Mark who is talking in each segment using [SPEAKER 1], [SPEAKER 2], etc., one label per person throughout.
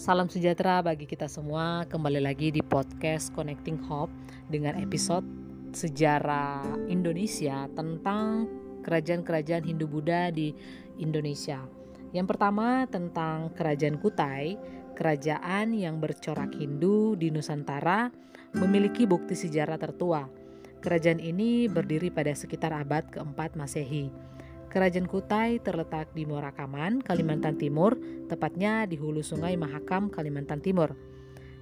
[SPEAKER 1] Salam sejahtera bagi kita semua. Kembali lagi di podcast Connecting Hope dengan episode sejarah Indonesia tentang kerajaan-kerajaan Hindu-Buddha di Indonesia. Yang pertama tentang Kerajaan Kutai, kerajaan yang bercorak Hindu di Nusantara memiliki bukti sejarah tertua. Kerajaan ini berdiri pada sekitar abad keempat Masehi. Kerajaan Kutai terletak di Morakaman, Kalimantan Timur, tepatnya di hulu sungai Mahakam, Kalimantan Timur.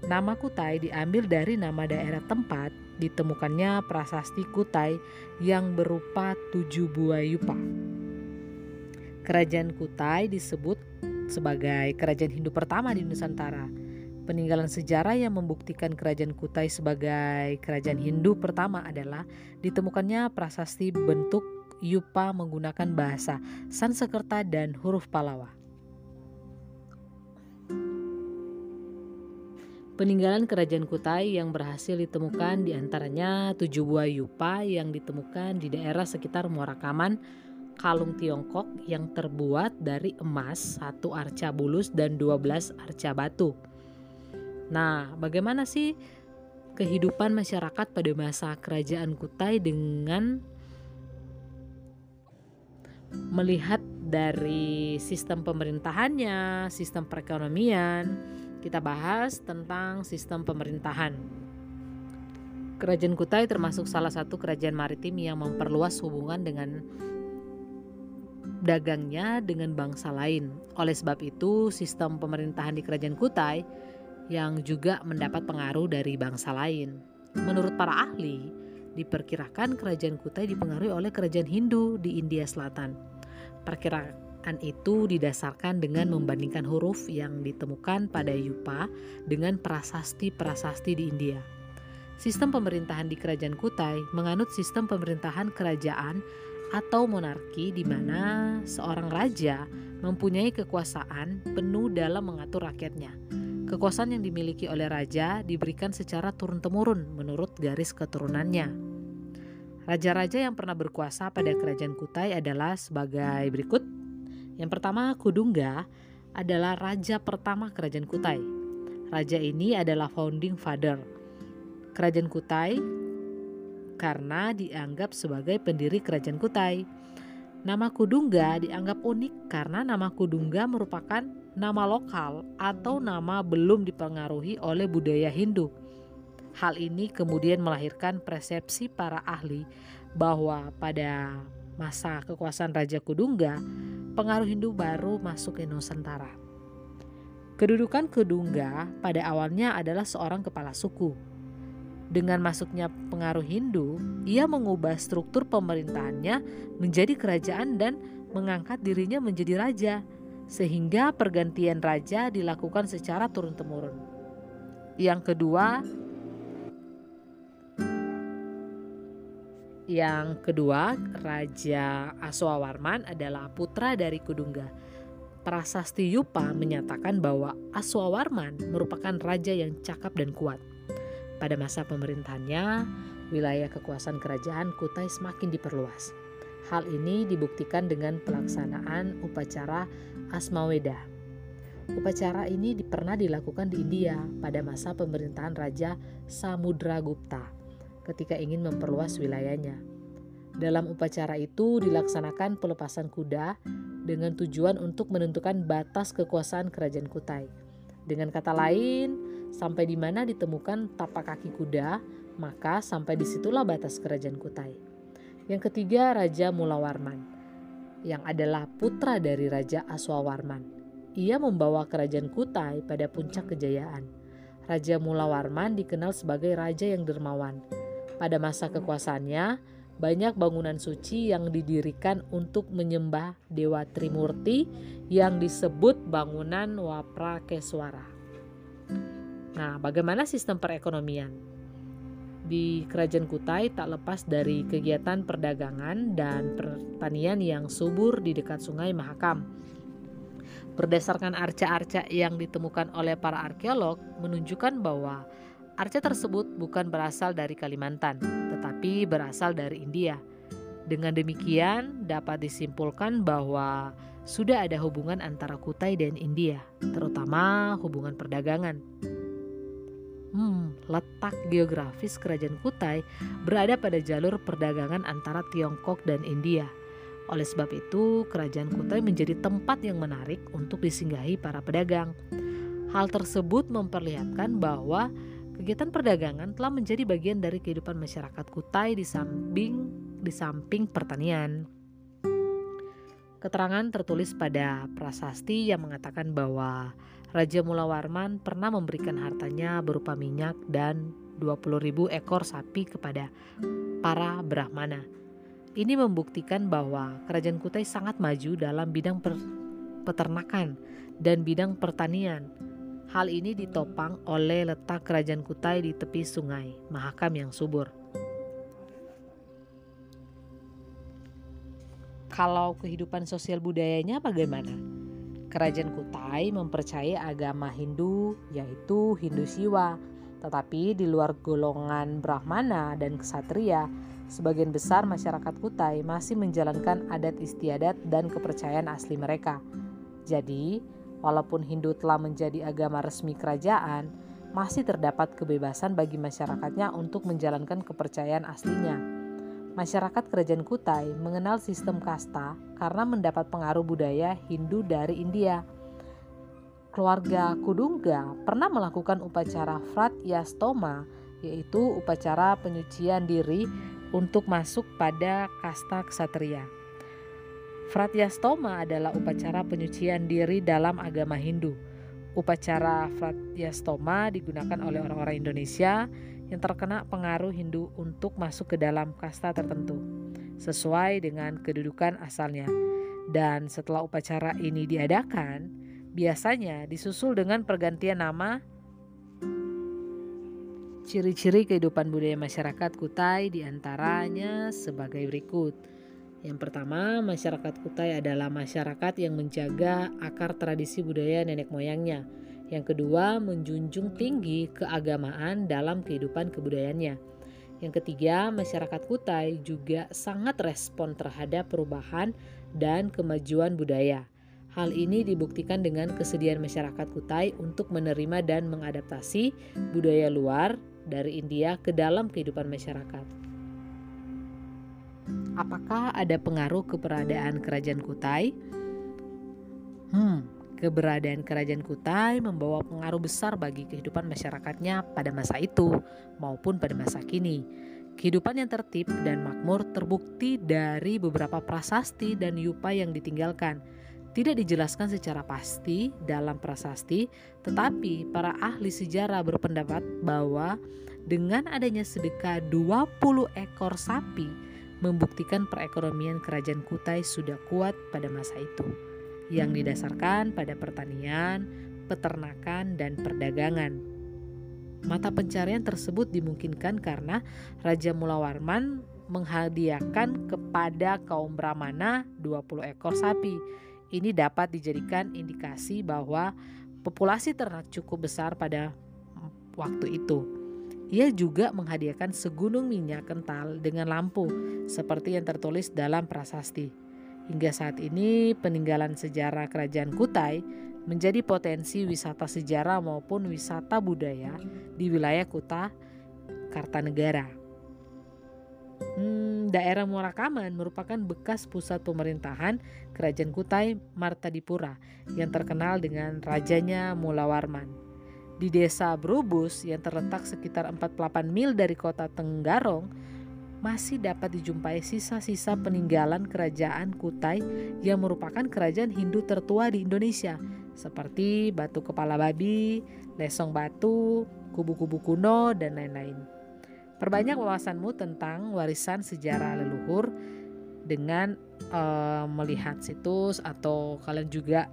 [SPEAKER 1] Nama Kutai diambil dari nama daerah tempat ditemukannya prasasti Kutai yang berupa tujuh buah yupa. Kerajaan Kutai disebut sebagai kerajaan Hindu pertama di Nusantara. Peninggalan sejarah yang membuktikan kerajaan Kutai sebagai kerajaan Hindu pertama adalah ditemukannya prasasti bentuk Yupa menggunakan bahasa Sanskerta dan huruf Palawa. Peninggalan kerajaan Kutai yang berhasil ditemukan di antaranya tujuh buah yupa yang ditemukan di daerah sekitar Muarakaman, kalung Tiongkok yang terbuat dari emas, satu arca bulus dan dua belas arca batu. Nah, bagaimana sih kehidupan masyarakat pada masa kerajaan Kutai dengan melihat dari sistem pemerintahannya, sistem perekonomian, kita bahas tentang sistem pemerintahan. Kerajaan Kutai termasuk salah satu kerajaan maritim yang memperluas hubungan dengan dagangnya dengan bangsa lain. Oleh sebab itu, sistem pemerintahan di Kerajaan Kutai yang juga mendapat pengaruh dari bangsa lain. Menurut para ahli, Diperkirakan kerajaan Kutai dipengaruhi oleh kerajaan Hindu di India Selatan. Perkiraan itu didasarkan dengan membandingkan huruf yang ditemukan pada Yupa dengan prasasti-prasasti di India. Sistem pemerintahan di kerajaan Kutai menganut sistem pemerintahan kerajaan atau monarki di mana seorang raja mempunyai kekuasaan penuh dalam mengatur rakyatnya. Kekuasaan yang dimiliki oleh raja diberikan secara turun-temurun menurut garis keturunannya. Raja-raja yang pernah berkuasa pada kerajaan Kutai adalah sebagai berikut. Yang pertama, Kudungga adalah raja pertama kerajaan Kutai. Raja ini adalah founding father kerajaan Kutai karena dianggap sebagai pendiri kerajaan Kutai. Nama Kudungga dianggap unik karena nama Kudungga merupakan nama lokal atau nama belum dipengaruhi oleh budaya Hindu. Hal ini kemudian melahirkan persepsi para ahli bahwa pada masa kekuasaan Raja Kudungga, pengaruh Hindu baru masuk ke Nusantara. Kedudukan Kudungga pada awalnya adalah seorang kepala suku. Dengan masuknya pengaruh Hindu, ia mengubah struktur pemerintahannya menjadi kerajaan dan mengangkat dirinya menjadi raja, sehingga pergantian raja dilakukan secara turun-temurun. Yang kedua, Yang kedua, Raja Aswawarman adalah putra dari Kudungga. Prasasti Yupa menyatakan bahwa Aswawarman merupakan raja yang cakap dan kuat. Pada masa pemerintahannya, wilayah kekuasaan kerajaan Kutai semakin diperluas. Hal ini dibuktikan dengan pelaksanaan upacara Asmaweda. Upacara ini pernah dilakukan di India pada masa pemerintahan Raja Samudragupta ketika ingin memperluas wilayahnya. Dalam upacara itu dilaksanakan pelepasan kuda dengan tujuan untuk menentukan batas kekuasaan kerajaan Kutai. Dengan kata lain, sampai di mana ditemukan tapak kaki kuda, maka sampai di situlah batas kerajaan Kutai. Yang ketiga, Raja Mulawarman, yang adalah putra dari Raja Aswawarman. Ia membawa kerajaan Kutai pada puncak kejayaan. Raja Mulawarman dikenal sebagai raja yang dermawan, pada masa kekuasaannya, banyak bangunan suci yang didirikan untuk menyembah Dewa Trimurti yang disebut bangunan Waprakeswara. Nah, bagaimana sistem perekonomian? Di Kerajaan Kutai tak lepas dari kegiatan perdagangan dan pertanian yang subur di dekat Sungai Mahakam. Berdasarkan arca-arca yang ditemukan oleh para arkeolog menunjukkan bahwa Arca tersebut bukan berasal dari Kalimantan, tetapi berasal dari India. Dengan demikian, dapat disimpulkan bahwa sudah ada hubungan antara Kutai dan India, terutama hubungan perdagangan. Hmm, letak geografis kerajaan Kutai berada pada jalur perdagangan antara Tiongkok dan India. Oleh sebab itu, kerajaan Kutai menjadi tempat yang menarik untuk disinggahi para pedagang. Hal tersebut memperlihatkan bahwa kegiatan perdagangan telah menjadi bagian dari kehidupan masyarakat Kutai di samping di samping pertanian. Keterangan tertulis pada prasasti yang mengatakan bahwa Raja Mulawarman pernah memberikan hartanya berupa minyak dan 20.000 ekor sapi kepada para Brahmana. Ini membuktikan bahwa kerajaan Kutai sangat maju dalam bidang peternakan dan bidang pertanian. Hal ini ditopang oleh letak kerajaan Kutai di tepi sungai Mahakam yang subur. Kalau kehidupan sosial budayanya bagaimana? Kerajaan Kutai mempercayai agama Hindu yaitu Hindu Siwa. Tetapi di luar golongan Brahmana dan Ksatria, sebagian besar masyarakat Kutai masih menjalankan adat istiadat dan kepercayaan asli mereka. Jadi, walaupun Hindu telah menjadi agama resmi kerajaan, masih terdapat kebebasan bagi masyarakatnya untuk menjalankan kepercayaan aslinya. Masyarakat kerajaan Kutai mengenal sistem kasta karena mendapat pengaruh budaya Hindu dari India. Keluarga Kudungga pernah melakukan upacara Frat Yastoma, yaitu upacara penyucian diri untuk masuk pada kasta ksatria. Yastoma adalah upacara penyucian diri dalam agama Hindu. Upacara Yastoma digunakan oleh orang-orang Indonesia yang terkena pengaruh Hindu untuk masuk ke dalam kasta tertentu sesuai dengan kedudukan asalnya. Dan setelah upacara ini diadakan, biasanya disusul dengan pergantian nama Ciri-ciri kehidupan budaya masyarakat Kutai di antaranya sebagai berikut. Yang pertama, masyarakat Kutai adalah masyarakat yang menjaga akar tradisi budaya nenek moyangnya yang kedua, menjunjung tinggi keagamaan dalam kehidupan kebudayaannya. Yang ketiga, masyarakat Kutai juga sangat respon terhadap perubahan dan kemajuan budaya. Hal ini dibuktikan dengan kesediaan masyarakat Kutai untuk menerima dan mengadaptasi budaya luar dari India ke dalam kehidupan masyarakat. Apakah ada pengaruh keberadaan kerajaan Kutai? Hmm, Keberadaan kerajaan Kutai membawa pengaruh besar bagi kehidupan masyarakatnya pada masa itu maupun pada masa kini. Kehidupan yang tertib dan makmur terbukti dari beberapa prasasti dan yupa yang ditinggalkan. Tidak dijelaskan secara pasti dalam prasasti, tetapi para ahli sejarah berpendapat bahwa dengan adanya sedekah 20 ekor sapi membuktikan perekonomian kerajaan Kutai sudah kuat pada masa itu yang didasarkan pada pertanian, peternakan, dan perdagangan. Mata pencarian tersebut dimungkinkan karena Raja Mulawarman menghadiahkan kepada kaum Brahmana 20 ekor sapi. Ini dapat dijadikan indikasi bahwa populasi ternak cukup besar pada waktu itu. Ia juga menghadiahkan segunung minyak kental dengan lampu seperti yang tertulis dalam prasasti. Hingga saat ini peninggalan sejarah kerajaan Kutai menjadi potensi wisata sejarah maupun wisata budaya di wilayah Kuta Kartanegara. Hmm, daerah Murakaman merupakan bekas pusat pemerintahan kerajaan Kutai Martadipura yang terkenal dengan rajanya Mulawarman. Di desa Brubus yang terletak sekitar 48 mil dari kota Tenggarong, masih dapat dijumpai sisa-sisa peninggalan kerajaan Kutai yang merupakan kerajaan Hindu tertua di Indonesia seperti batu kepala babi, lesong batu, kubu-kubu kuno, dan lain-lain. Perbanyak wawasanmu tentang warisan sejarah leluhur dengan uh, melihat situs atau kalian juga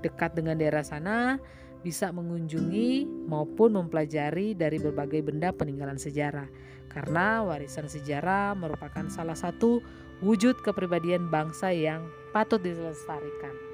[SPEAKER 1] dekat dengan daerah sana bisa mengunjungi maupun mempelajari dari berbagai benda peninggalan sejarah karena warisan sejarah merupakan salah satu wujud kepribadian bangsa yang patut dilestarikan.